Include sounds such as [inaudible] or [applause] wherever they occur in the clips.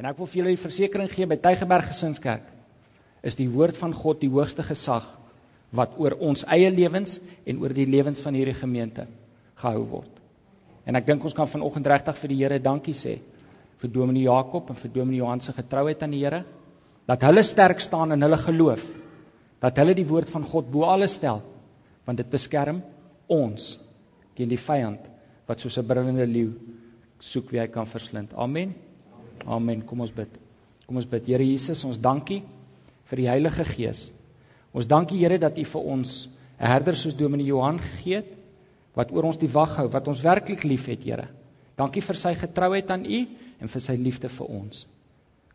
En ek wil vir julle die versekering gee by Tygerberg Gesinskerk is die woord van God die hoogste gesag wat oor ons eie lewens en oor die lewens van hierdie gemeente gehou word. En ek dink ons kan vanoggend regtig vir die Here dankie sê vir Dominee Jakob en vir Dominee Johan se getrouheid aan die Here dat hulle sterk staan in hulle geloof dat hulle die woord van God bo alles stel want dit beskerm ons teen die vyand wat soos 'n brullende leeu soek wie hy kan verslind. Amen. Amen. Kom ons bid. Kom ons bid. Here Jesus, ons dankie vir die Heilige Gees. Ons dankie Here dat U vir ons 'n herder soos Dominee Johan gegee het wat oor ons die wag hou, wat ons werklik liefhet, Here. Dankie vir sy getrouheid aan U en vir sy liefde vir ons.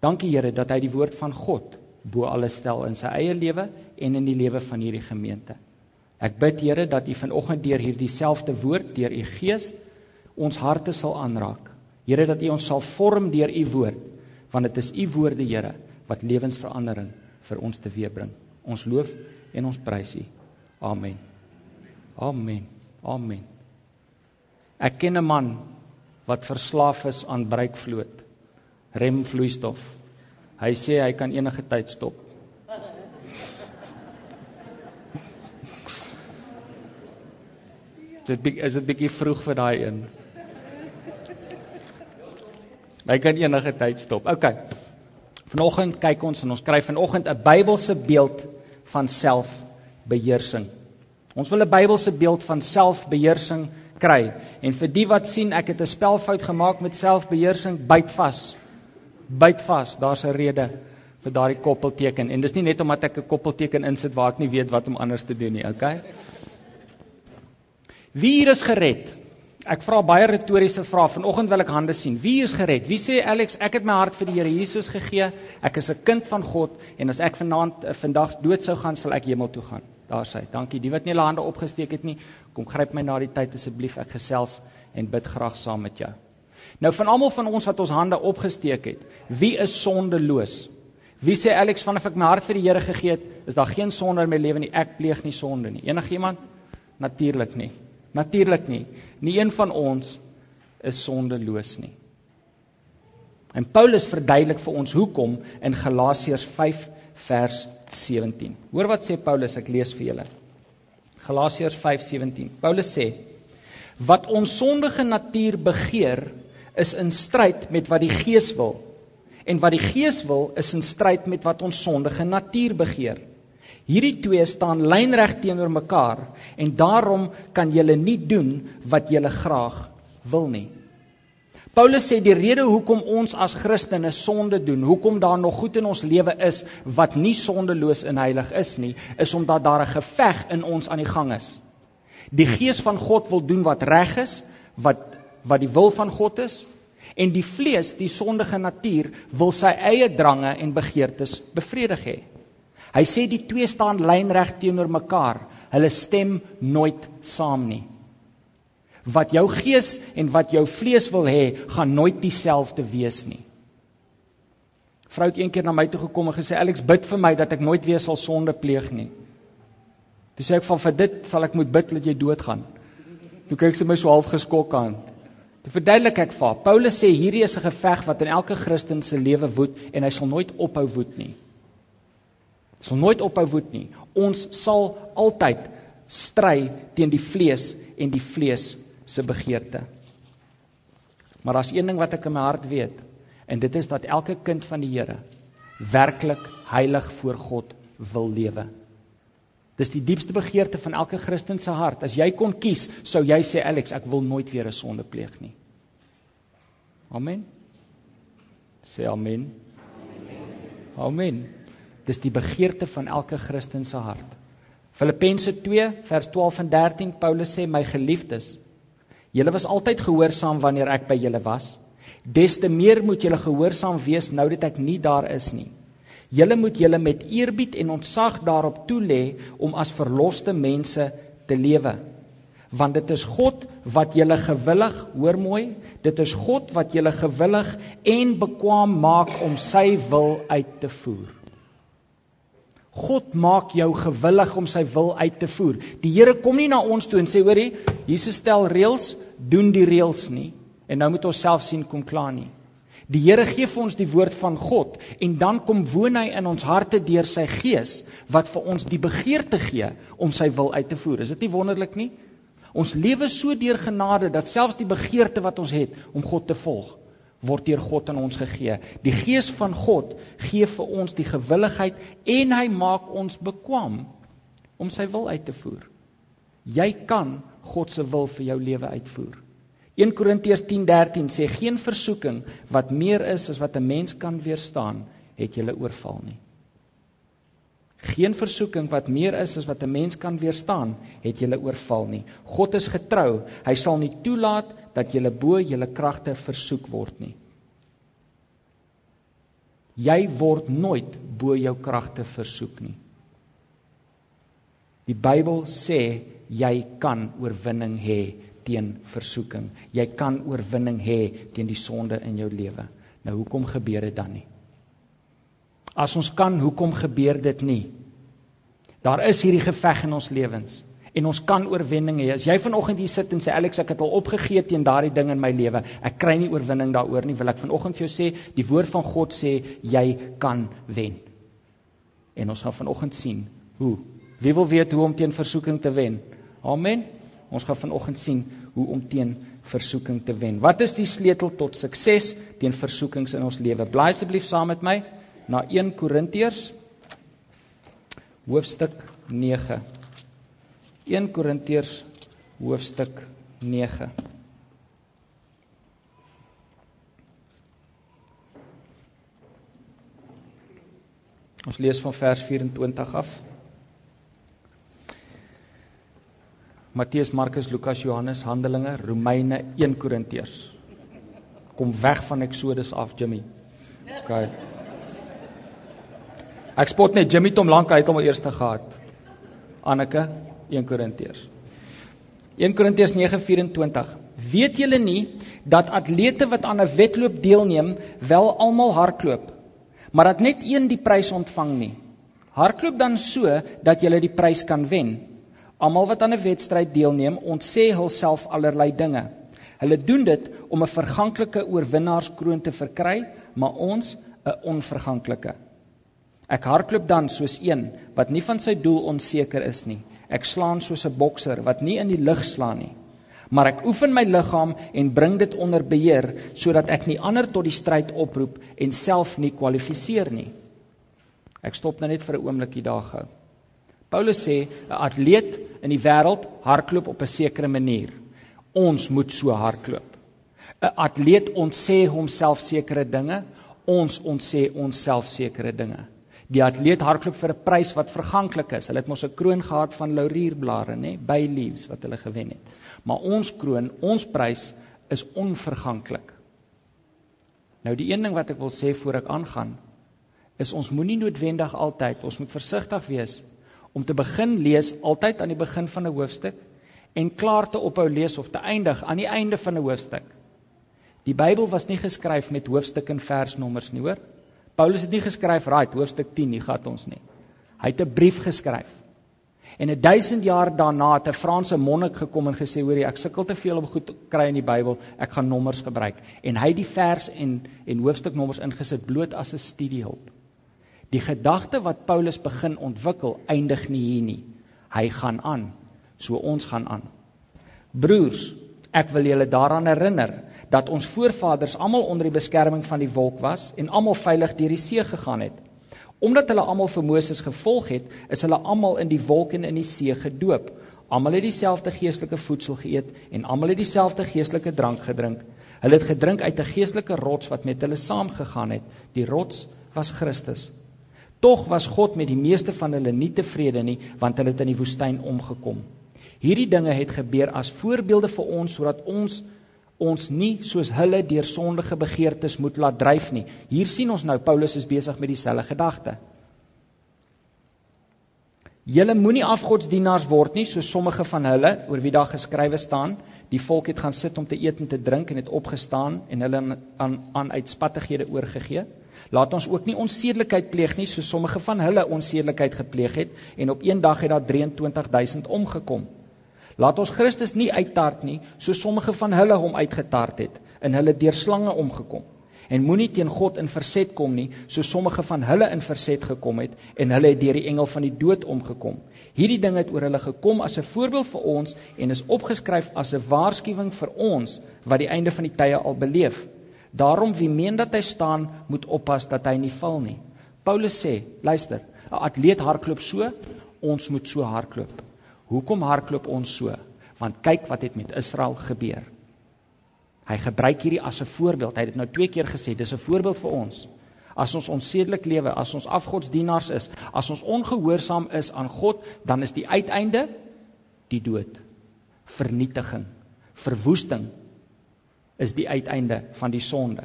Dankie Here dat hy die woord van God bo alles stel in sy eie lewe en in die lewe van hierdie gemeente. Ek bid Here dat U vanoggend deur hierdie selfde woord, deur U Gees, ons harte sal aanraak. Here dat U ons sal vorm deur U woord, want dit is U woorde, Here, wat lewensverandering vir ons teweegbring. Ons loof en ons prys U. Amen. Amen. Amen. Ek ken 'n man wat verslaaf is aan breekvloot. Remvloeistof. Hy sê hy kan enige tyd stop. Dit is dit bietjie vroeg vir daai een. Hy kan enige tyd stop. OK. Vanoggend kyk ons en ons kry vanoggend 'n Bybelse beeld van selfbeheersing. Ons wil 'n Bybelse beeld van selfbeheersing kry. En vir die wat sien ek het 'n spelfout gemaak met selfbeheersing, byt vas. Byt vas. Daar's 'n rede vir daardie koppelteken en dis nie net omdat ek 'n koppelteken insit waar ek nie weet wat om anders te doen nie, okay? Wie hier is gered? Ek vra baie retoriese vrae. Vanoggend wil ek hande sien. Wie is gered? Wie sê Alex, ek het my hart vir die Here Jesus gegee. Ek is 'n kind van God en as ek vanaand eh, vandag dood sou gaan, sal ek hemel toe gaan. Daar sê, dankie. Die wat nie hulle hande opgesteek het nie, kom gryp my na die tyd asseblief. Ek gesels en bid graag saam met jou. Nou van almal van ons wat ons hande opgesteek het, wie is sondeloos? Wie sê Alex vanaf ek my hart vir die Here gegee het, is daar geen sonde in my lewe nie. Ek pleeg nie sonde nie. Enigiemand? Natuurlik nie. Natuurlik nie. Nie een van ons is sondeloos nie. En Paulus verduidelik vir ons hoekom in Galasiërs 5 vers 17. Hoor wat sê Paulus, ek lees vir julle. Galasiërs 5:17. Paulus sê: "Wat ons sondige natuur begeer, is in stryd met wat die Gees wil, en wat die Gees wil, is in stryd met wat ons sondige natuur begeer." Hierdie twee staan lynreg teenoor mekaar en daarom kan jy nie doen wat jy graag wil nie. Paulus sê die rede hoekom ons as Christene sonde doen, hoekom daar nog goed in ons lewe is wat nie sondeloos en heilig is nie, is omdat daar 'n geveg in ons aan die gang is. Die Gees van God wil doen wat reg is, wat wat die wil van God is, en die vlees, die sondige natuur, wil sy eie drange en begeertes bevredig hê. Hy sê die twee staan lynreg teenoor mekaar. Hulle stem nooit saam nie. Wat jou gees en wat jou vlees wil hê, gaan nooit dieselfde wees nie. Vrou het eendag na my toe gekom en gesê Alex bid vir my dat ek nooit weer sal sonde pleeg nie. Toe sê ek van vir dit sal ek moet bid dat jy doodgaan. Toe kyk sy my so half geskok aan. Toe verduidelik ek vir haar. Paulus sê hierdie is 'n geveg wat in elke Christen se lewe woed en hy sal nooit ophou woed nie sal nooit ophou woed nie. Ons sal altyd stry teen die vlees en die vlees se begeerte. Maar daar's een ding wat ek in my hart weet en dit is dat elke kind van die Here werklik heilig voor God wil lewe. Dis die diepste begeerte van elke Christen se hart. As jy kon kies, sou jy sê Alex, ek wil nooit weer 'n sonde pleeg nie. Amen. Sê amen. Amen. Dis die begeerte van elke Christen se hart. Filippense 2 vers 12 en 13 Paulus sê my geliefdes, julle was altyd gehoorsaam wanneer ek by julle was. Des te meer moet julle gehoorsaam wees nou dat ek nie daar is nie. Julle moet julle met eerbied en ontzag daarop toelê om as verloste mense te lewe. Want dit is God wat julle gewillig, hoor mooi, dit is God wat julle gewillig en bekwam maak om sy wil uit te voer. God maak jou gewillig om sy wil uit te voer. Die Here kom nie na ons toe en sê hoorie, Jesus stel reëls, doen die reëls nie en nou moet ons self sien kom klaar nie. Die Here gee vir ons die woord van God en dan kom woon hy in ons harte deur sy gees wat vir ons die begeerte gee om sy wil uit te voer. Is dit nie wonderlik nie? Ons lewe so deur genade dat selfs die begeerte wat ons het om God te volg word deur God aan ons gegee. Die gees van God gee vir ons die gewilligheid en hy maak ons bekwam om sy wil uit te voer. Jy kan God se wil vir jou lewe uitvoer. 1 Korintiërs 10:13 sê geen versoeking wat meer is as wat 'n mens kan weerstaan, het julle oorval nie. Geen versoeking wat meer is as wat 'n mens kan weerstaan, het julle oorval nie. God is getrou. Hy sal nie toelaat dat julle bo julle kragte versoek word nie. Jy word nooit bo jou kragte versoek nie. Die Bybel sê jy kan oorwinning hê teen versoeking. Jy kan oorwinning hê teen die sonde in jou lewe. Nou hoekom gebeur dit dan nie? As ons kan, hoekom gebeur dit nie? Daar is hierdie geveg in ons lewens en ons kan oorwinning hê. As jy vanoggend hier sit en sê Alex, ek het al opgegee teen daardie ding in my lewe. Ek kry nie oorwinning daaroor nie. Wil ek vanoggend vir jou sê, die woord van God sê jy kan wen. En ons gaan vanoggend sien hoe. Wie wil weet hoe om teen versoeking te wen? Amen. Ons gaan vanoggend sien hoe om teen versoeking te wen. Wat is die sleutel tot sukses teen versoekings in ons lewe? Blaai asseblief saam met my na 1 Korintiërs hoofstuk 9. 1 Korintiërs hoofstuk 9. Ons lees van vers 24 af. Matteus, Markus, Lukas, Johannes, Handelinge, Romeine, 1 Korintiërs. Kom weg van Exodus af, Jimmy. OK. Ek spot net Jimmy Tom lank uit om eers te gehad. Anneke, 1 Korintiërs. 1 Korintiërs 9:24. Weet julle nie dat atlete wat aan 'n wedloop deelneem, wel almal hardloop, maar dat net een die prys ontvang nie? Hardloop dan so dat jy die prys kan wen. Almal wat aan 'n wedstryd deelneem, ontsê hulself allerlei dinge. Hulle doen dit om 'n verganklike oorwinnaarskroon te verkry, maar ons 'n onverganklike. Ek hardloop dan soos een wat nie van sy doel onseker is nie. Ek slaan soos 'n bokser wat nie in die lug slaan nie. Maar ek oefen my liggaam en bring dit onder beheer sodat ek nie ander tot die stryd oproep en self nie kwalifiseer nie. Ek stop nou net vir 'n oombliekie daar gou. Paulus sê 'n atleet in die wêreld hardloop op 'n sekere manier. Ons moet so hardloop. 'n Atleet ontsê homself sekere dinge, ons ontsê onsself sekere dinge. Die atleet hardloop vir 'n prys wat verganklik is. Hulle het mos 'n kroon gehad van laurierblare, nê, bay leaves wat hulle gewen het. Maar ons kroon, ons prys is onverganklik. Nou die een ding wat ek wil sê voor ek aangaan, is ons moenie noodwendig altyd, ons moet versigtig wees om te begin lees altyd aan die begin van 'n hoofstuk en klaar te ophou lees of te eindig aan die einde van 'n hoofstuk. Die Bybel was nie geskryf met hoofstuk en versnommers nie, hoor. Paulus het nie geskryf, "Right, hoofstuk 10, hier gaan ons nie." Hy het 'n brief geskryf. En 'n 1000 jaar daarna het 'n Franse monnik gekom en gesê, "Hoerie, ek sukkel te veel om goed te kry in die Bybel, ek gaan nommers gebruik." En hy het die vers en en hoofstuknommers ingesit bloot as 'n studiehulp. Die gedagte wat Paulus begin ontwikkel, eindig nie hier nie. Hy gaan aan. So ons gaan aan. Broers, ek wil julle daaraan herinner dat ons voorvaders almal onder die beskerming van die wolk was en almal veilig deur die see gegaan het. Omdat hulle almal vir Moses gevolg het, is hulle almal in die wolk en in die see gedoop. Almal het dieselfde geestelike voedsel geëet en almal het dieselfde geestelike drank gedrink. Hulle het gedrink uit 'n geestelike rots wat met hulle saamgegaan het. Die rots was Christus. Tog was God met die meeste van hulle nie tevrede nie, want hulle het in die woestyn omgekom. Hierdie dinge het gebeur as voorbeelde vir ons sodat ons ons nie soos hulle deur sondige begeertes moet laat dryf nie. Hier sien ons nou Paulus is besig met dieselfde gedagte. Julle moenie afgodsdienaars word nie soos sommige van hulle oor wie daar geskrywe staan, die volk het gaan sit om te eet en te drink en het opgestaan en hulle aan aan uitspattighede oorgegee. Laat ons ook nie onsedelikheid pleeg nie soos sommige van hulle onsedelikheid gepleeg het en op een dag het daar 23000 omgekom. Laat ons Christus nie uittart nie soos sommige van hulle hom uitgetart het en hulle deur slange omgekom. En moenie teen God in verset kom nie, so sommige van hulle in verset gekom het en hulle het deur die engel van die dood omgekom. Hierdie ding het oor hulle gekom as 'n voorbeeld vir ons en is opgeskryf as 'n waarskuwing vir ons wat die einde van die tye al beleef. Daarom wie meen dat hy staan, moet oppas dat hy nie val nie. Paulus sê, luister, 'n atleet hardloop so, ons moet so hardloop. Hoekom hardloop ons so? Want kyk wat het met Israel gebeur. Hy gebruik hierdie as 'n voorbeeld. Hy het dit nou twee keer gesê. Dis 'n voorbeeld vir ons. As ons onsedelik lewe, as ons afgodsdienaars is, as ons ongehoorsaam is aan God, dan is die uiteinde die dood. Vernietiging, verwoesting is die uiteinde van die sonde.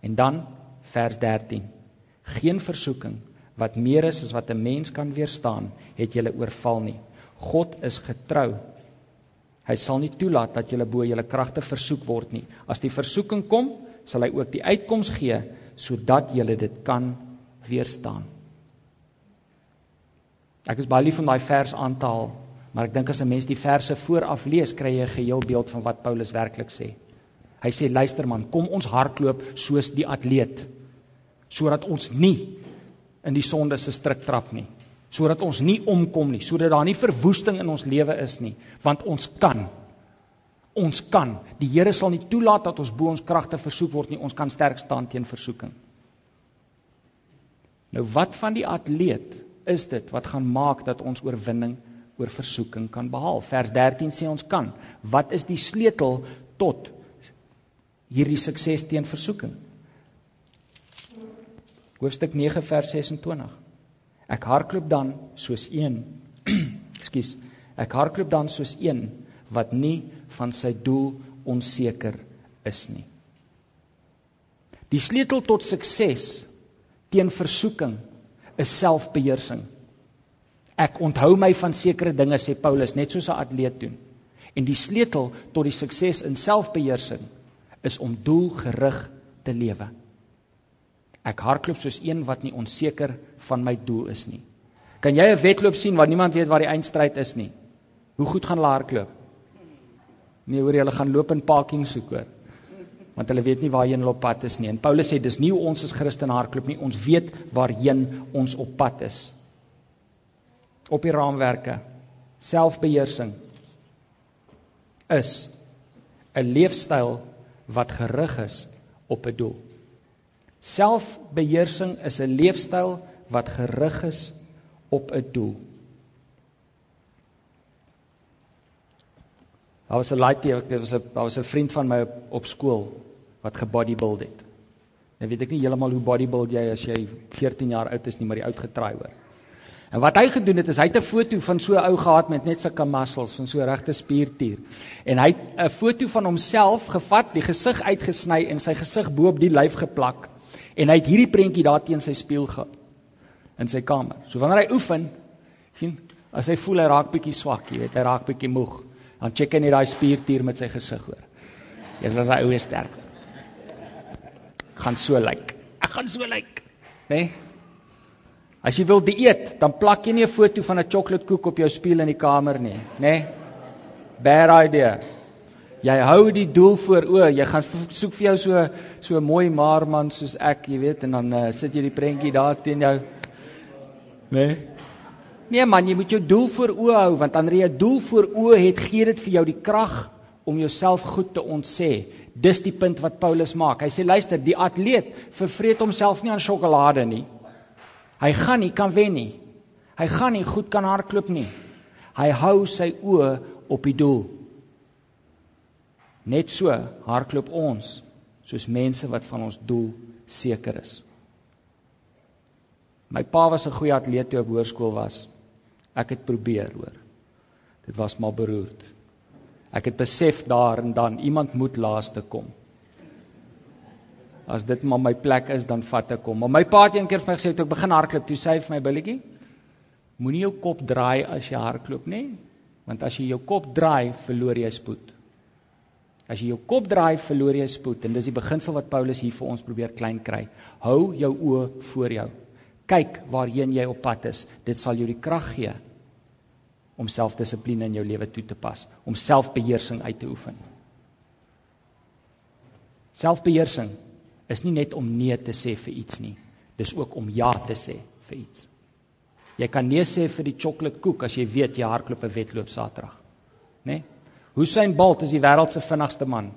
En dan vers 13. Geen versoeking wat meer is as wat 'n mens kan weerstaan, het julle oorval nie. God is getrou Hy sal nie toelaat dat julle bo julle kragte versoek word nie. As die versoeking kom, sal hy ook die uitkoms gee sodat julle dit kan weerstaan. Ek is baie lief om daai vers aan te haal, maar ek dink as 'n mens die verse vooraf lees, kry jy 'n geheel beeld van wat Paulus werklik sê. Hy sê luister man, kom ons hardloop soos die atleet sodat ons nie in die sonde se struik trap nie sodat ons nie omkom nie, sodat daar nie verwoesting in ons lewe is nie, want ons kan. Ons kan. Die Here sal nie toelaat dat ons bo ons kragte versoek word nie. Ons kan sterk staan teen versoeking. Nou wat van die atleet is dit wat gaan maak dat ons oorwinning oor versoeking kan behaal? Vers 13 sê ons kan. Wat is die sleutel tot hierdie sukses teen versoeking? Hoofstuk 9 vers 26. Ek hardloop dan soos een. [clears throat] Ekskuus. Ek hardloop dan soos een wat nie van sy doel onseker is nie. Die sleutel tot sukses teen versoeking is selfbeheersing. Ek onthou my van sekere dinge sê Paulus net soos 'n atleet doen. En die sleutel tot die sukses in selfbeheersing is om doelgerig te lewe. Ek hardloop soos een wat nie onseker van my doel is nie. Kan jy 'n wedloop sien waar niemand weet waar die eindstryd is nie? Hoe goed gaan hulle hardloop? Nee, hoor jy, hulle gaan loop in parking soek hoor. Want hulle weet nie waarheen hulle op pad is nie. En Paulus sê dis nie hoe ons as Christen hardloop nie. Ons weet waarheen ons op pad is. Op die raamwerke. Selfbeheersing is 'n leefstyl wat gerig is op 'n doel. Selfbeheersing is 'n leefstyl wat gerig is op 'n doel. Daar was 'n laaitjie, dit was 'n daar was 'n vriend van my op, op skool wat gebodybuild het. Nou weet ek nie heeltemal hoe bodybuild jy as jy 14 jaar oud is nie, maar jy oud getraai hoor. En wat hy gedoen het is hy het 'n foto van so 'n ou gehad met net sulke muscles van so regte spiertier. En hy het 'n foto van homself gevat, die gesig uitgesny en sy gesig bo op die lyf geplak en hy het hierdie prentjie daar teen sy spieël gehad in sy kamer. So wanneer hy oefen, sien, as hy voel hy raak bietjie swak, jy weet, hy raak bietjie moeg, dan check hy net daai spiertier met sy gesig hoor. Jy's as hy ou is sterk. gaan so lyk. Like. Ek gaan so lyk. Like. Né? Nee? As jy wil dieet, dan plak jy nie 'n foto van 'n sjokoladekoek op jou spieël in die kamer nie, né? Nee? Bad idea. Jy hou die doel voor o, jy gaan soek vir jou so so mooi maar man soos ek, jy weet, en dan uh, sit jy die prentjie daar teen jou. Nee. Nee man, jy moet jou doel voor o hou want wanneer jy 'n doel voor o het, gee dit vir jou die krag om jouself goed te ontsê. Dis die punt wat Paulus maak. Hy sê luister, die atleet vervreet homself nie aan sjokolade nie. Hy gaan nie kan wen nie. Hy gaan nie goed kan hardloop nie. Hy hou sy oë op die doel. Net so hardloop ons soos mense wat van ons doel seker is. My pa was 'n goeie atleet toe op hoërskool was. Ek het probeer, hoor. Dit was maar beroerd. Ek het besef daar en dan iemand moet laaste kom. As dit maar my plek is, dan vat ek hom. Maar my pa het eendag vir my gesê toe ek begin hardloop, toe sê hy vir my billetjie, moenie jou kop draai as jy hardloop nie, want as jy jou kop draai, verloor jy spoed. As jy jou kop draai, verloor jy spoed en dis die beginsel wat Paulus hier vir ons probeer klein kry. Hou jou oë voor jou. Kyk waarheen jy op pad is. Dit sal jou die krag gee om selfdissipline in jou lewe toe te pas, om selfbeheersing uit te oefen. Selfbeheersing is nie net om nee te sê vir iets nie. Dis ook om ja te sê vir iets. Jy kan nee sê vir die sjokoladekoek as jy weet jy hardloop 'n wedloop Saterdag. Né? Nee? Hussein Bolt is die wêreld se vinnigste man.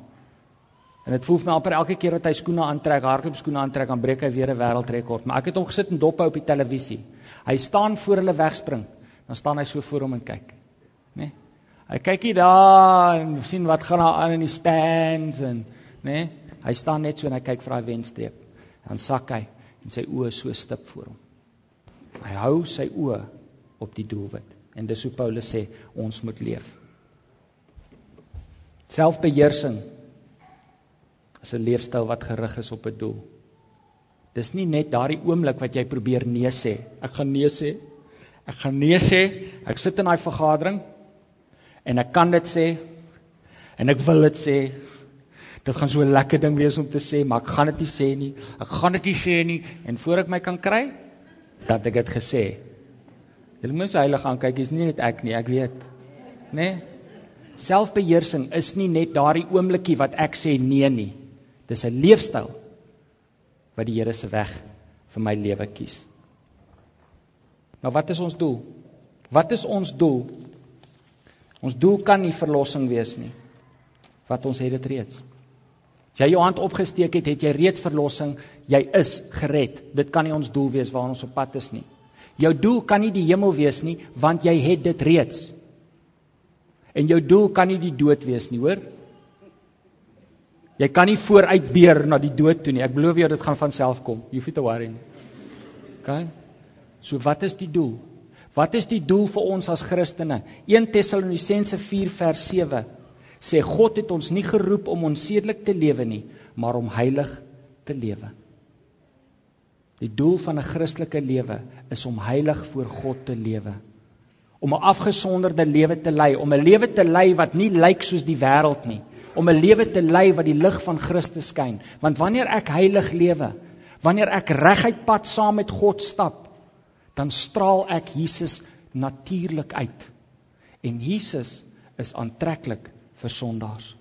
En dit voel vir my amper elke keer wat hy skoene aantrek, hardloop skoene aantrek, dan breek hy weer 'n wêreldrekord. Maar ek het hom gesit en dop hou op die televisie. Hy staan voor hulle wegspring. Dan staan hy so voor hom en kyk. Né? Nee? Hy kyk hier daar en sien wat gaan daar aan in die stands en né? Nee? Hy staan net so en hy kyk vir daai wenstreep. Dan sak hy en sy oë so stip voor hom. Hy hou sy oë op die doelwit. En dis hoe Paulus sê ons moet leef. Selfbeheersing is 'n leefstyl wat gerig is op 'n doel. Dis nie net daardie oomblik wat jy probeer nee sê. Ek gaan nee sê. Ek gaan nee sê. Ek sit in daai vergadering en ek kan dit sê en ek wil dit sê. Dit gaan so 'n lekker ding wees om te sê, maar ek gaan dit nie sê nie. Ek gaan dit nie sê nie en voor ek my kan kry dat ek dit gesê. Julle moet so heilig aankyk, dis nie net ek nie, ek weet. Né? Nee? Selfbeheersing is nie net daardie oomblikie wat ek sê nee nie. Dis 'n leefstyl wat die Here se weg vir my lewe kies. Nou wat is ons doel? Wat is ons doel? Ons doel kan nie verlossing wees nie. Wat ons het dit reeds. As jy jou hand opgesteek het, het jy reeds verlossing. Jy is gered. Dit kan nie ons doel wees waar ons op pad is nie. Jou doel kan nie die hemel wees nie, want jy het dit reeds. En jou doel kan nie die dood wees nie, hoor? Jy kan nie vooruit beer na die dood toe nie. Ek belowe jou dit gaan van self kom. You feel to worry. OK? So wat is die doel? Wat is die doel vir ons as Christene? 1 Tessalonisense 4 vers 7 sê God het ons nie geroep om onsedelik te lewe nie, maar om heilig te lewe. Die doel van 'n Christelike lewe is om heilig voor God te lewe. Om 'n afgesonderde lewe te lei, om 'n lewe te lei wat nie lyk soos die wêreld nie om 'n lewe te lei wat die lig van Christus skyn. Want wanneer ek heilig lewe, wanneer ek reguit pad saam met God stap, dan straal ek Jesus natuurlik uit. En Jesus is aantreklik vir sondaars.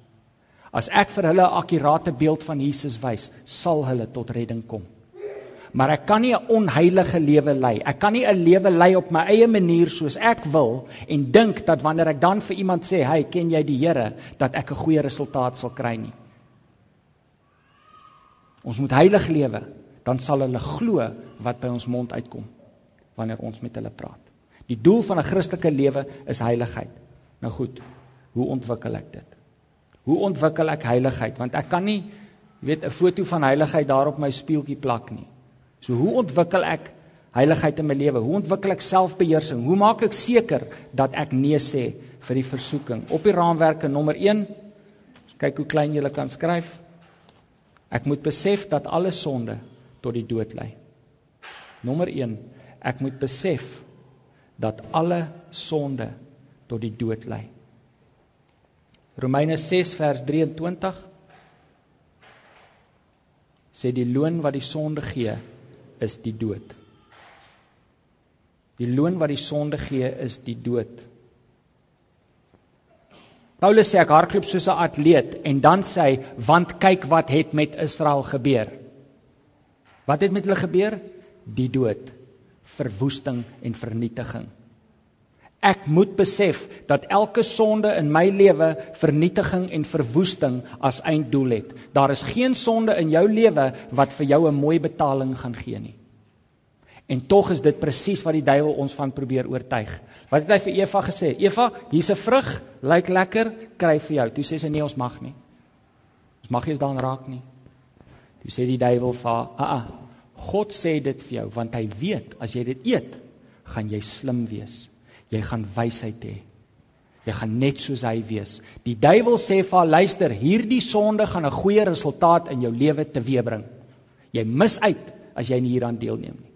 As ek vir hulle 'n akkurate beeld van Jesus wys, sal hulle tot redding kom maar ek kan nie 'n onheilige lewe lei. Ek kan nie 'n lewe lei op my eie manier soos ek wil en dink dat wanneer ek dan vir iemand sê, "Hey, ken jy die Here?" dat ek 'n goeie resultaat sal kry nie. Ons moet heilig lewe, dan sal hulle glo wat by ons mond uitkom wanneer ons met hulle praat. Die doel van 'n Christelike lewe is heiligheid. Nou goed, hoe ontwikkel ek dit? Hoe ontwikkel ek heiligheid? Want ek kan nie weet 'n foto van heiligheid daar op my spieeltjie plak nie. So hoe ontwikkel ek heiligheid in my lewe? Hoe ontwikkel ek selfbeheersing? Hoe maak ek seker dat ek nee sê vir die versoeking? Op die raamwerke nommer 1. Kyk hoe klein jy kan skryf. Ek moet besef dat alle sonde tot die dood lei. Nommer 1. Ek moet besef dat alle sonde tot die dood lei. Romeine 6 vers 23 sê die loon wat die sonde gee is die dood. Die loon wat die sonde gee is die dood. Paulus sê ek hardloop soos 'n atleet en dan sê hy want kyk wat het met Israel gebeur. Wat het met hulle gebeur? Die dood, verwoesting en vernietiging. Ek moet besef dat elke sonde in my lewe vernietiging en verwoesting as einddoel het. Daar is geen sonde in jou lewe wat vir jou 'n mooi betaling gaan gee nie. En tog is dit presies wat die duiwel ons van probeer oortuig. Wat het hy vir Eva gesê? Eva, hier's 'n vrug, lyk lekker, kry vir jou. Toe sê sy nee, ons mag nie. Ons mag nie eens daaraan raak nie. Toe sê die duiwel vir haar, "Aa, ah, God sê dit vir jou want hy weet as jy dit eet, gaan jy slim wees." Jy gaan wysheid hê. Jy gaan net soos hy wees. Die duiwel sê vir haar, luister, hierdie sonde gaan 'n goeie resultaat in jou lewe teweebring. Jy mis uit as jy nie hieraan deelneem nie.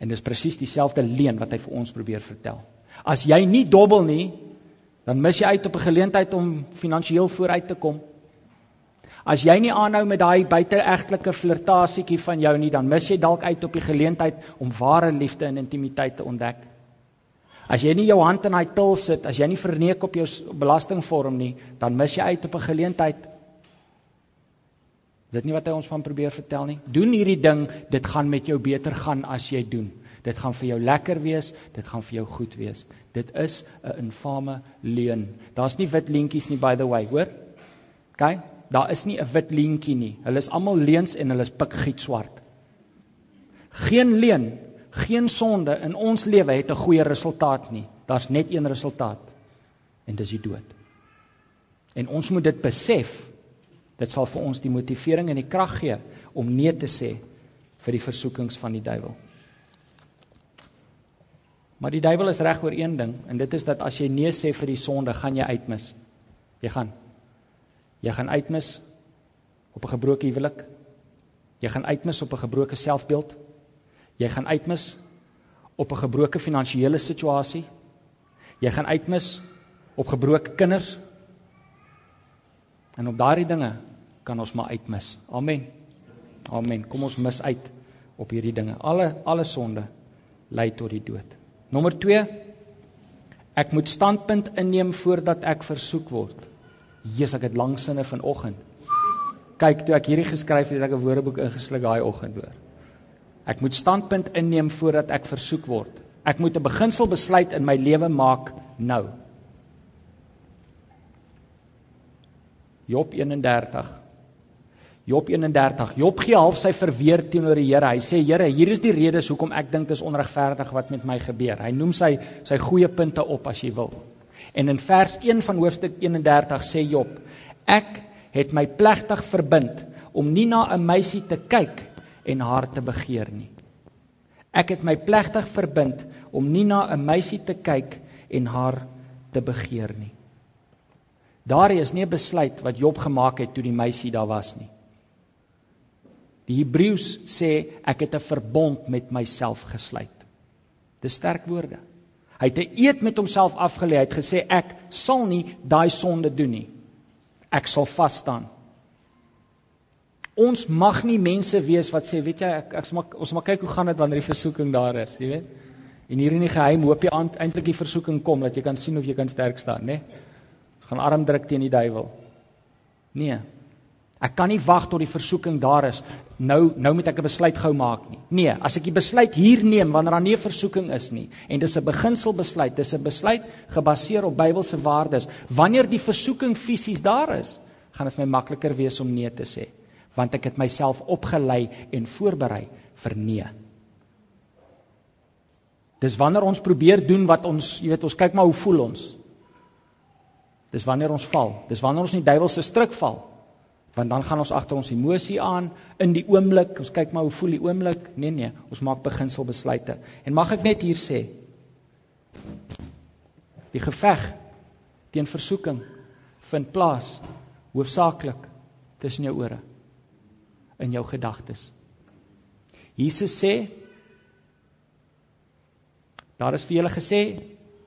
En dis presies dieselfde leuen wat hy vir ons probeer vertel. As jy nie dobbel nie, dan mis jy uit op 'n geleentheid om finansiëel vooruit te kom. As jy nie aanhou met daai buiteegtelike flirtasietjie van jou nie, dan mis jy dalk uit op die geleentheid om ware liefde en intimiteit te ontdek. As jy nie jou hand in daai til sit, as jy nie verneek op jou belastingvorm nie, dan mis jy uit op 'n geleentheid dit nie wat hy ons van probeer vertel nie? Doen hierdie ding, dit gaan met jou beter gaan as jy doen. Dit gaan vir jou lekker wees, dit gaan vir jou goed wees. Dit is 'n infame leuen. Daar's nie wit leentjies nie by the way, hoor? OK? Daar is nie 'n wit leentjie nie. Hulle is almal leuns en hulle is pikgiet swart. Geen leuen, geen sonde in ons lewe het 'n goeie resultaat nie. Daar's net een resultaat. En dis die dood. En ons moet dit besef. Dit sal vir ons die motivering en die krag gee om nee te sê vir die versoekings van die duiwel. Maar die duiwel is reg oor een ding en dit is dat as jy nee sê vir die sonde, gaan jy uitmis. Jy gaan. Jy gaan uitmis op 'n gebroke huwelik. Jy gaan uitmis op 'n gebroke selfbeeld. Jy gaan uitmis op 'n gebroke finansiële situasie. Jy gaan uitmis op gebroke kinders. En op daardie dinge kan ons maar uitmis. Amen. Amen. Kom ons mis uit op hierdie dinge. Alle alle sonde lei tot die dood. Nommer 2 Ek moet standpunt inneem voordat ek versoek word. Jesus, ek het langsinne vanoggend. Kyk, toe ek hierdie geskryf het, het ek 'n woordeboek ingesluk daai oggend hoor. Ek moet standpunt inneem voordat ek versoek word. Ek moet 'n beginsel besluit in my lewe maak nou. Job 31 Job 31. Job gee half sy verweer teenoor die Here. Hy sê: "Here, hier is die redes hoekom ek dink dit is onregverdig wat met my gebeur." Hy noem sy sy goeie punte op as jy wil. En in vers 1 van hoofstuk 31 sê Job: "Ek het my plegtig verbind om nie na 'n meisie te kyk en haar te begeer nie." Ek het my plegtig verbind om nie na 'n meisie te kyk en haar te begeer nie. Daar is nie 'n besluit wat Job gemaak het toe die meisie daar was nie. Die Hebreëus sê ek het 'n verbond met myself gesluit. Dis sterk woorde. Hy het 'n eed met homself afgelê. Hy het gesê ek sal nie daai sonde doen nie. Ek sal vas staan. Ons mag nie mense wees wat sê, weet jy, ek ek smak ons maar kyk hoe gaan dit wanneer die versoeking daar is, jy weet? En hier in die geheim hoop jy eintlik die versoeking kom dat jy kan sien of jy kan sterk staan, né? Gaan arm druk teen die duiwel. Nee, Ek kan nie wag tot die versoeking daar is. Nou nou moet ek 'n besluit gou maak nie. Nee, as ek die besluit hier neem wanneer daar nie 'n versoeking is nie en dis 'n beginsel besluit, dis 'n besluit gebaseer op Bybelse waardes. Wanneer die versoeking fisies daar is, gaan dit my makliker wees om nee te sê, want ek het myself opgelei en voorberei vir nee. Dis wanneer ons probeer doen wat ons, jy weet, ons kyk maar hoe voel ons. Dis wanneer ons val. Dis wanneer ons in die duiwelse struik val want dan gaan ons agter ons emosie aan in die oomblik. Ons kyk maar hoe voel die oomblik. Nee nee ons maak beginsel besluite en mag ek net hier sê die geveg teen versoeking vind plaas hoofsaaklik tussen jou ore in jou gedagtes. Jesus sê daar is vir julle gesê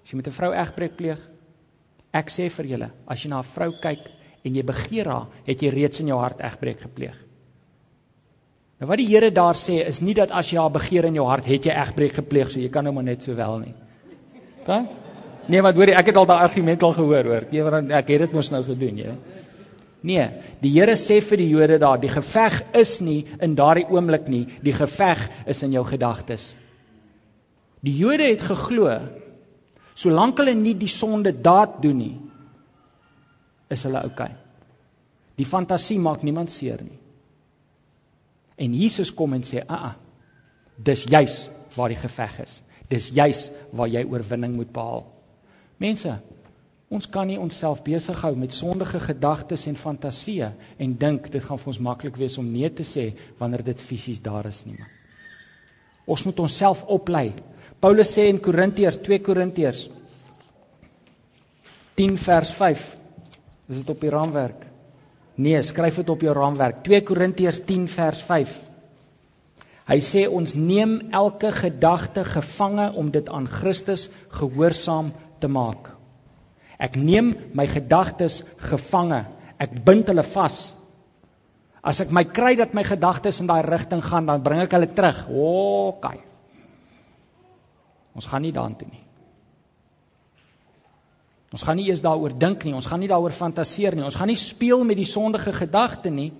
as jy met 'n vrou egbreek pleeg ek sê vir julle as jy na 'n vrou kyk en jy begeer haar, het jy reeds in jou hart egbreek gepleeg. Nou wat die Here daar sê is nie dat as jy haar begeer in jou hart, het jy egbreek gepleeg, so jy kan nou maar net so wel nie. OK? Nee, maar hoorie, ek het al daai argument al gehoor, hoor. Ek ek het dit mos nou gedoen, jy. Nee, die Here sê vir die Jode daar, die geveg is nie in daardie oomblik nie, die geveg is in jou gedagtes. Die Jode het geglo solank hulle nie die sonde daad doen nie, is hulle oukei. Okay. Die fantasie maak niemand seer nie. En Jesus kom en sê, "Aa, uh -uh, dis juis waar die geveg is. Dis juis waar jy oorwinning moet behaal." Mense, ons kan nie onsself besig hou met sondige gedagtes en fantasieë en dink dit gaan vir ons maklik wees om nee te sê wanneer dit fisies daar is nie. Ons moet onsself oplei. Paulus sê in Korintiërs 2 Korintiërs 10 vers 5 Is dit op die raamwerk? Nee, skryf dit op jou raamwerk. 2 Korintiërs 10 vers 5. Hy sê ons neem elke gedagte gevange om dit aan Christus gehoorsaam te maak. Ek neem my gedagtes gevange. Ek bind hulle vas. As ek my kry dat my gedagtes in daai rigting gaan, dan bring ek hulle terug. OK. Ons gaan nie daartoe nie. Ons gaan nie eers daaroor dink nie, ons gaan nie daaroor fantaseer nie, ons gaan nie speel met die sondige gedagte nie.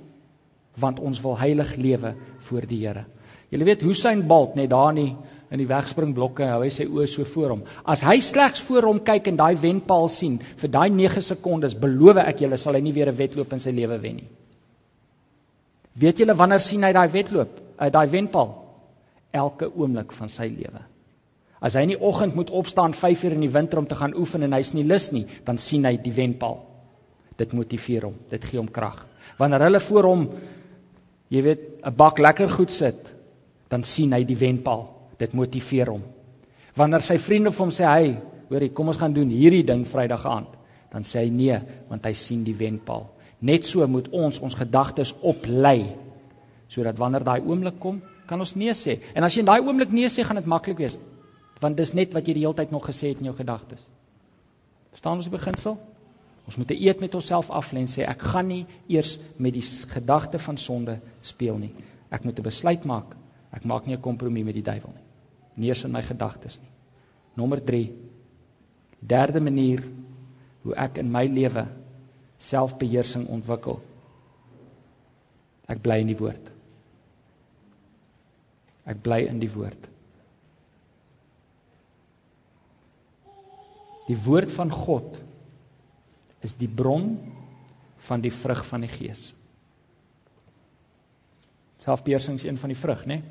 want ons wil heilig lewe voor die Here. Jy weet Hussein Bolt net daar nie in die wegspringblokke hou hy sy oë so voor hom. As hy slegs voor hom kyk en daai wenpaal sien vir daai 9 sekondes, beloof ek julle sal hy nie weer 'n wedloop in sy lewe wen nie. Weet julle wanneer sien hy daai wedloop, uh, daai wenpaal? Elke oomblik van sy lewe. As hy in die oggend moet opstaan 5 uur in die winter om te gaan oefen en hy's nie lus nie, dan sien hy die wenpaal. Dit motiveer hom, dit gee hom krag. Wanneer hulle voor hom jy weet 'n bak lekker goed sit, dan sien hy die wenpaal. Dit motiveer hom. Wanneer sy vriende vir hom sê, "Hey, hoorie, kom ons gaan doen hierdie ding Vrydag aand." Dan sê hy nee, want hy sien die wenpaal. Net so moet ons ons gedagtes oplei sodat wanneer daai oomblik kom, kan ons nee sê. En as jy in daai oomblik nee sê, gaan dit maklik wees. Want dis net wat jy die hele tyd nog gesê het in jou gedagtes. Verstaan ons die beginsel? Ons moet eet met onsself aflê en sê ek gaan nie eers met die gedagte van sonde speel nie. Ek moet 'n besluit maak. Ek maak nie 'n kompromie met die duiwel nie. Nie eens in my gedagtes nie. Nommer 3. Derde manier hoe ek in my lewe selfbeheersing ontwikkel. Ek bly in die woord. Ek bly in die woord. Die woord van God is die bron van die vrug van die gees. Selfbeheersing is een van die vrug, né?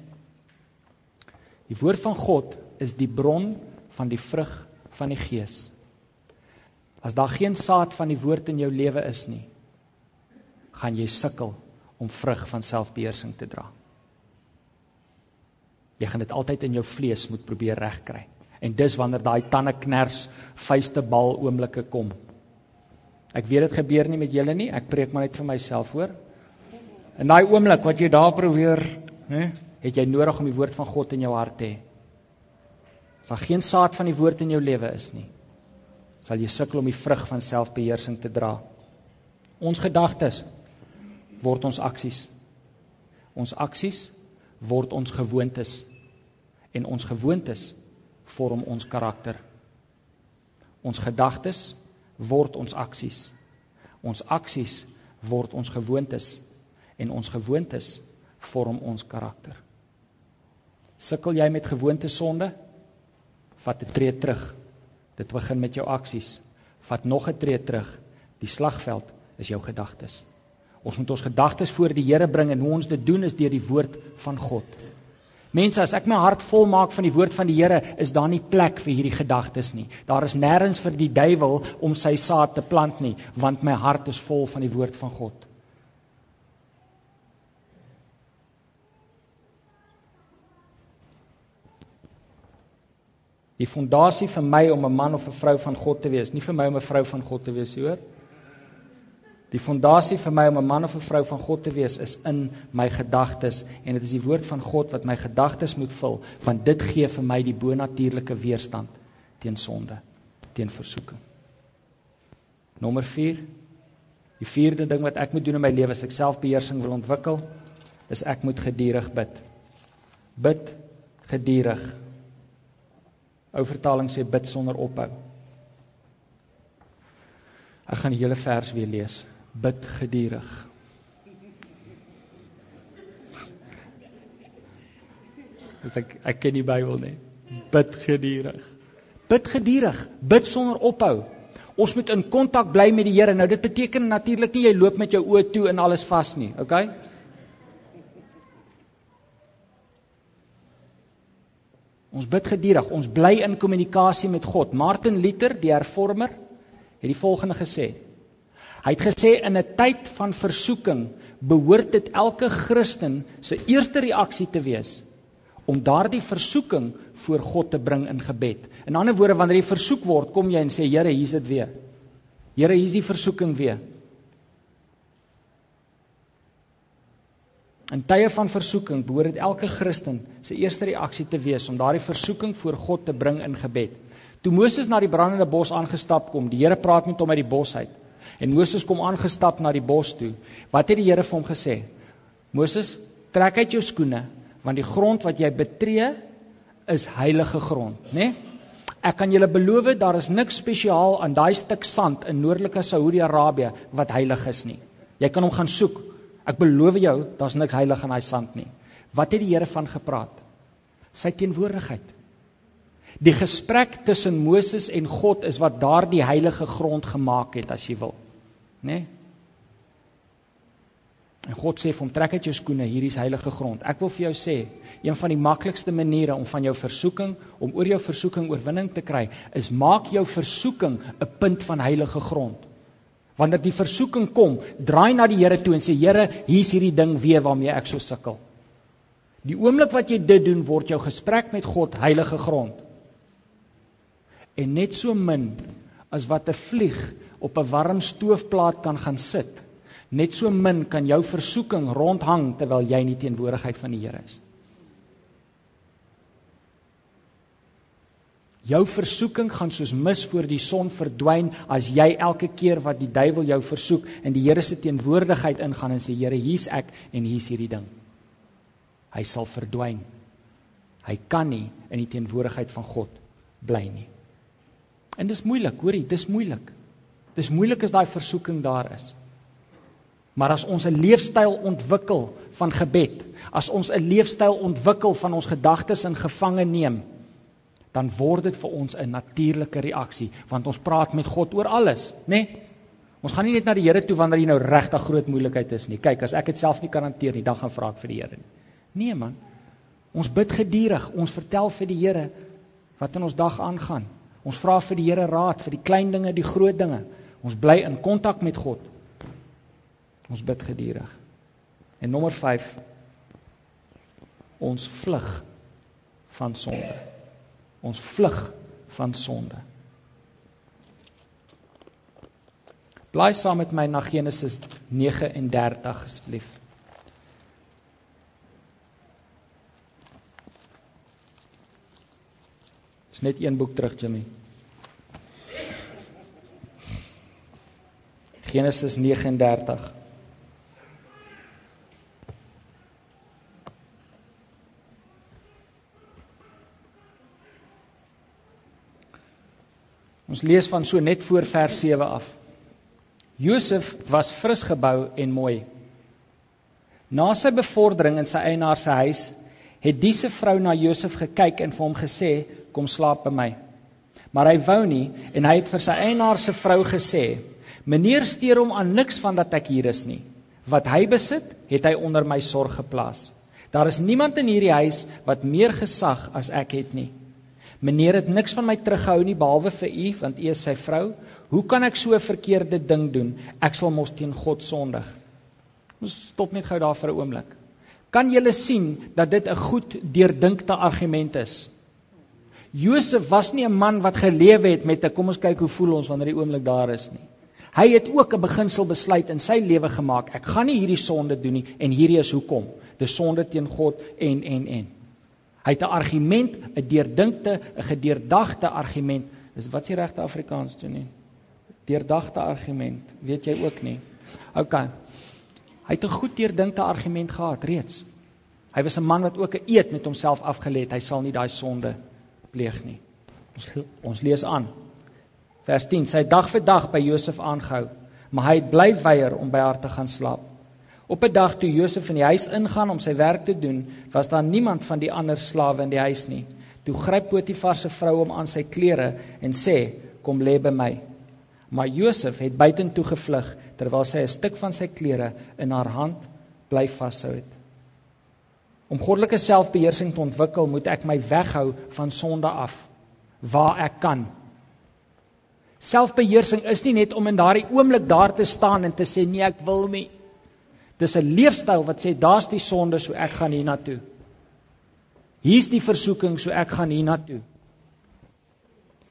Die woord van God is die bron van die vrug van die gees. As daar geen saad van die woord in jou lewe is nie, gaan jy sukkel om vrug van selfbeheersing te dra. Jy gaan dit altyd in jou vlees moet probeer regkry. En dis wanneer daai tande kners, vuiste bal oomblikke kom. Ek weet dit gebeur nie met julle nie. Ek preek maar net vir myself, hoor. In daai oomblik wat jy daar probeer, hè, het jy nodig om die woord van God in jou hart te hê. As daar geen saad van die woord in jou lewe is nie, sal jy sukkel om die vrug van selfbeheersing te dra. Ons gedagtes word ons aksies. Ons aksies word ons gewoontes en ons gewoontes vorm ons karakter. Ons gedagtes word ons aksies. Ons aksies word ons gewoontes en ons gewoontes vorm ons karakter. Sukkel jy met gewoontesonde? Vat 'n tree terug. Dit begin met jou aksies. Vat nog 'n tree terug. Die slagveld is jou gedagtes. Ons moet ons gedagtes voor die Here bring en hoe ons dit doen is deur die woord van God. Mense, as ek my hart vol maak van die woord van die Here, is daar nie plek vir hierdie gedagtes nie. Daar is nêrens vir die duiwel om sy saad te plant nie, want my hart is vol van die woord van God. Die fondasie vir my om 'n man of 'n vrou van God te wees, nie vir my om 'n vrou van God te wees, hoor? Die fondasie vir my om 'n man of 'n vrou van God te wees is in my gedagtes en dit is die woord van God wat my gedagtes moet vul want dit gee vir my die bonatuurlike weerstand teen sonde, teen versoeking. Nommer 4. Die vierde ding wat ek moet doen in my lewe as ek selfbeheersing wil ontwikkel, is ek moet gedurig bid. Bid gedurig. Ou vertaling sê bid sonder ophou. Ek gaan die hele vers weer lees bid gedurig. Dis ek ek ken die Bybel nie. Bid gedurig. Bid gedurig, bid sonder ophou. Ons moet in kontak bly met die Here. Nou dit beteken natuurlik nie jy loop met jou oë toe en alles vas nie, okay? Ons bid gedurig, ons bly in kommunikasie met God. Martin Luther, die hervormer, het die volgende gesê: Hy het gesê in 'n tyd van versoeking behoort dit elke Christen se eerste reaksie te wees om daardie versoeking voor God te bring in gebed. In ander woorde, wanneer jy versoek word, kom jy en sê Here, hier's dit weer. Here, hier's die versoeking weer. In tye van versoeking behoort dit elke Christen se eerste reaksie te wees om daardie versoeking voor God te bring in gebed. Toe Moses na die brandende bos aangestap kom, die Here praat met hom uit die bos uit. En Moses kom aangestap na die bos toe. Wat het die Here vir hom gesê? Moses, trek uit jou skoene, want die grond wat jy betree is heilige grond, né? Nee? Ek kan julle beloof daar is niks spesiaal aan daai stuk sand in noordelike Saudi-Arabië wat heilig is nie. Jy kan hom gaan soek Ek beloof jou, daar's niks heilig in daai sand nie. Wat het die Here van gepraat? Sy teenwoordigheid. Die gesprek tussen Moses en God is wat daardie heilige grond gemaak het as jy wil. Né? Nee? En God sê vir hom trek uit jou skoene, hierdie is heilige grond. Ek wil vir jou sê, een van die maklikste maniere om van jou versoeking, om oor jou versoeking oorwinning te kry, is maak jou versoeking 'n punt van heilige grond. Wanneer die versoeking kom, draai na die Here toe en sê Here, hier's hierdie ding weer waarmee ek so sukkel. Die oomblik wat jy dit doen, word jou gesprek met God heilige grond. En net so min as wat 'n vlieg op 'n warm stoofplaat kan gaan sit, net so min kan jou versoeking rondhang terwyl jy nie teenwoordigheid van die Here is. Jou versoeking gaan soos mis voor die son verdwyn as jy elke keer wat die duiwel jou versoek in die Here se teenwoordigheid ingaan en sê Here, hier's ek en hier's hierdie ding. Hy sal verdwyn. Hy kan nie in die teenwoordigheid van God bly nie. En dis moeilik, hoorie, dis moeilik. Dis moeilik as daai versoeking daar is. Maar as ons 'n leefstyl ontwikkel van gebed, as ons 'n leefstyl ontwikkel van ons gedagtes in gevange neem, dan word dit vir ons 'n natuurlike reaksie, want ons praat met God oor alles, né? Nee? Ons gaan nie net na die Here toe wanneer jy nou regtig groot moeilikheid is nie. Kyk, as ek dit self nie kan hanteer nie, dan gaan vra ek vir die Here nie. Nee man. Ons bid gedurig, ons vertel vir die Here wat in ons dag aangaan. Ons vra vir die Here raad vir die klein dinge, die groot dinge. Ons bly in kontak met God. Ons bid gedurig. En nommer 5 ons vlug van sonde. Ons vlug van sonde. Blaai saam met my na Genesis 39 asseblief. Dis net een boek terug, Jimmy. Genesis 39. Ons lees van so net voor vers 7 af. Josef was frisgebou en mooi. Na sy bevordering in sy eienaar se huis, het diese vrou na Josef gekyk en vir hom gesê: "Kom slaap by my." Maar hy wou nie en hy het vir sy eienaar se vrou gesê: "Meneer steur hom aan niks van dat ek hier is nie. Wat hy besit, het hy onder my sorg geplaas. Daar is niemand in hierdie huis wat meer gesag as ek het nie." Meneer het niks van my teruggehou nie behalwe vir u want u is sy vrou. Hoe kan ek so 'n verkeerde ding doen? Ek sal mos teen God sondig. Ons stop net gou daar vir 'n oomblik. Kan julle sien dat dit 'n goed deurdinkte argument is? Josef was nie 'n man wat gelewe het met 'n kom ons kyk hoe voel ons wanneer die oomblik daar is nie. Hy het ook 'n beginsel besluit in sy lewe gemaak. Ek gaan nie hierdie sonde doen nie en hierdie is hoekom. Dis sonde teen God en en en. Hy het 'n argument, 'n deurdinkte, 'n gedeurdagte argument. Dis wat s'e regte Afrikaans doen nie. Deurdagte argument, weet jy ook nie. OK. Hy het 'n goed deurdinkte argument gehad reeds. Hy was 'n man wat ook 'n eed met homself afgelê het. Hy sal nie daai sonde pleeg nie. Ons ons lees aan. Vers 10. Sy dag vir dag by Josef aangehou, maar hy het bly weier om by haar te gaan slaap. Op 'n dag toe Josef in die huis ingaan om sy werk te doen, was daar niemand van die ander slawe in die huis nie. Toe gryp Potifar se vrou hom aan sy klere en sê: "Kom lê by my." Maar Josef het buitentoe gevlug terwyl sy 'n stuk van sy klere in haar hand bly vashou het. Om goddelike selfbeheersing te ontwikkel, moet ek my weghou van sonde af waar ek kan. Selfbeheersing is nie net om in daardie oomblik daar te staan en te sê nee, ek wil nie. Dis 'n leefstyl wat sê daar's die sonde, so ek gaan hiernatoe. Hier's die versoeking, so ek gaan hiernatoe.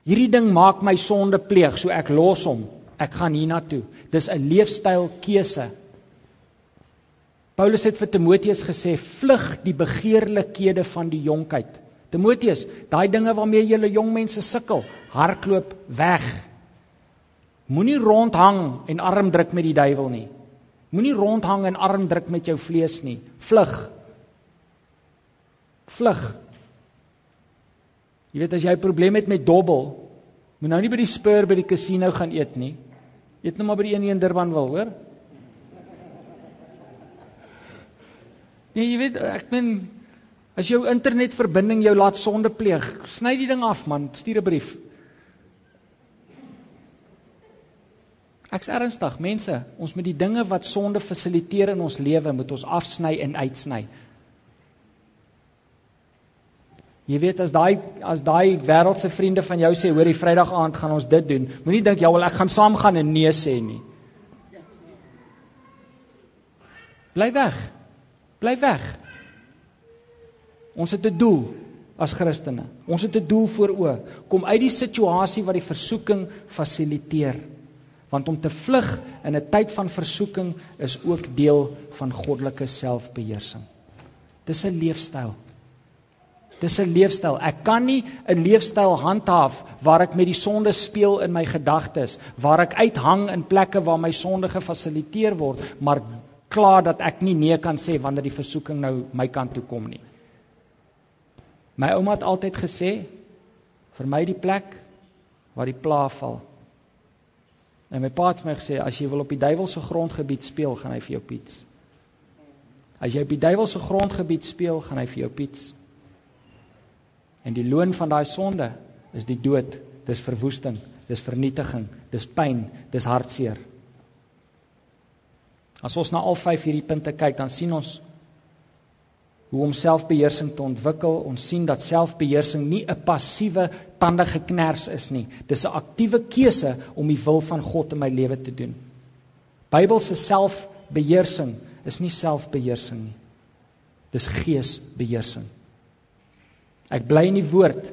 Hierdie ding maak my sonde pleeg, so ek los hom. Ek gaan hiernatoe. Dis 'n leefstyl keuse. Paulus het vir Timoteus gesê: "Vlug die begeerlikhede van die jonkheid." Timoteus, daai dinge waarmee julle jong mense sukkel, hardloop weg. Moenie rondhang en arm druk met die duiwel nie. Moenie rondhang en arm druk met jou vlees nie. Vlug. Vlug. Jy weet as jy 'n probleem het met dobbel, moet nou nie by die Spur by die casino gaan eet nie. Eet nou maar by die een in Durban wil, hoor? Nee, jy weet ek meen as jou internetverbinding jou laat sonde pleeg, sny die ding af man, stuur 'n brief. Ek's ernstig, mense, ons moet die dinge wat sonde fasiliteer in ons lewe moet ons afsny en uitsny. Jy weet as daai as daai wêreldse vriende van jou sê hoor die Vrydag aand gaan ons dit doen. Moenie dink ja wel ek gaan saam gaan en nee sê nie. Bly weg. Bly weg. Ons het 'n doel as Christene. Ons het 'n doel voor oë. Kom uit die situasie wat die versoeking fasiliteer. Want om te vlug in 'n tyd van versoeking is ook deel van goddelike selfbeheersing. Dis 'n leefstyl. Dis 'n leefstyl. Ek kan nie 'n leefstyl handhaaf waar ek met die sonde speel in my gedagtes, waar ek uithang in plekke waar my sonde gefasiliteer word, maar klaar dat ek nie nee kan sê wanneer die versoeking nou my kant toe kom nie. My ouma het altyd gesê vir my die plek waar die pla val. En my pa het vir my gesê as jy wil op die duiwelse grondgebied speel, gaan hy vir jou piets. As jy op die duiwelse grondgebied speel, gaan hy vir jou piets. En die loon van daai sonde is die dood, dis verwoesting, dis vernietiging, dis pyn, dis hartseer. As ons na al vyf hierdie punte kyk, dan sien ons hoe om selfbeheersing te ontwikkel. Ons sien dat selfbeheersing nie 'n passiewe tande geknars is nie. Dis 'n aktiewe keuse om die wil van God in my lewe te doen. Bybelse selfbeheersing is nie selfbeheersing nie. Dis geesbeheersing. Ek bly in die woord.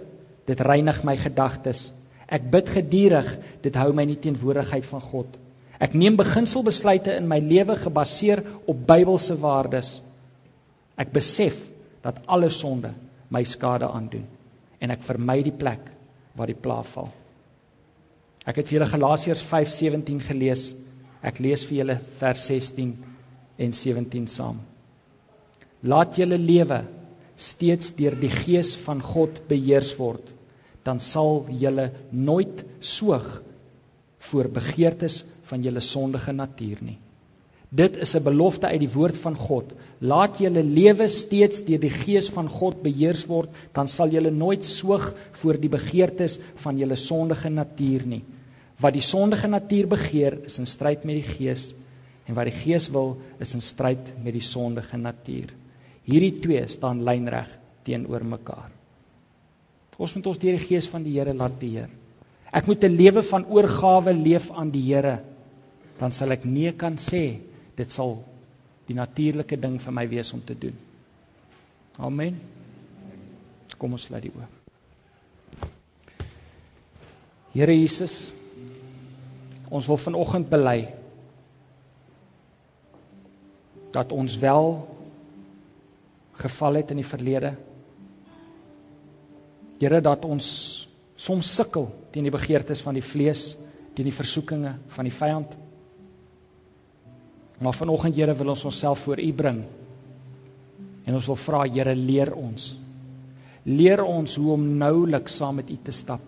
Dit reinig my gedagtes. Ek bid gedurig. Dit hou my in die teenwoordigheid van God. Ek neem beginselbesluite in my lewe gebaseer op Bybelse waardes. Ek besef dat alle sonde my skade aandoen en ek vermy die plek waar die pla val. Ek het vir julle Galasiërs 5:17 gelees. Ek lees vir julle vers 16 en 17 saam. Laat julle lewe steeds deur die gees van God beheers word, dan sal julle nooit soog voor begeertes van julle sondige natuur nie. Dit is 'n belofte uit die woord van God. Laat julle lewe steeds deur die gees van God beheers word, dan sal julle nooit soog voor die begeertes van julle sondige natuur nie. Wat die sondige natuur begeer, is in stryd met die gees, en wat die gees wil, is in stryd met die sondige natuur. Hierdie twee staan lynreg teenoor mekaar. Ons moet ons deur die gees van die Here laat beheer. Ek moet 'n lewe van oorgawe leef aan die Here. Dan sal ek nee kan sê dit sal die natuurlike ding vir my wees om te doen. Amen. Kom ons sluit die oë. Here Jesus, ons wil vanoggend bely dat ons wel geval het in die verlede. Here dat ons soms sukkel teen die begeertes van die vlees, teen die versoekinge van die vyand. Maar vanoggend Here wil ons onsself voor U bring. En ons wil vra Here leer ons. Leer ons hoe om noulik saam met U te stap.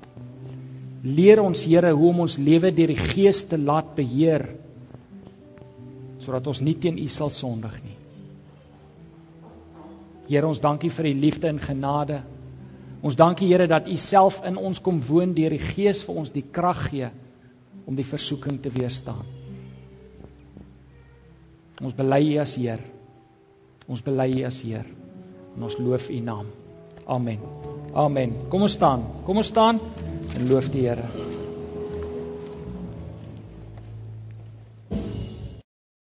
Leer ons Here hoe om ons lewe deur die Gees te laat beheer sodat ons nie teen U sal sondig nie. Here ons dankie vir U liefde en genade. Ons dankie Here dat U self in ons kom woon deur die Gees vir ons die krag gee om die versoeking te weerstaan. Ons bely U as Heer. Ons bely U as Heer. En ons loof U naam. Amen. Amen. Kom ons staan. Kom ons staan en loof die Here.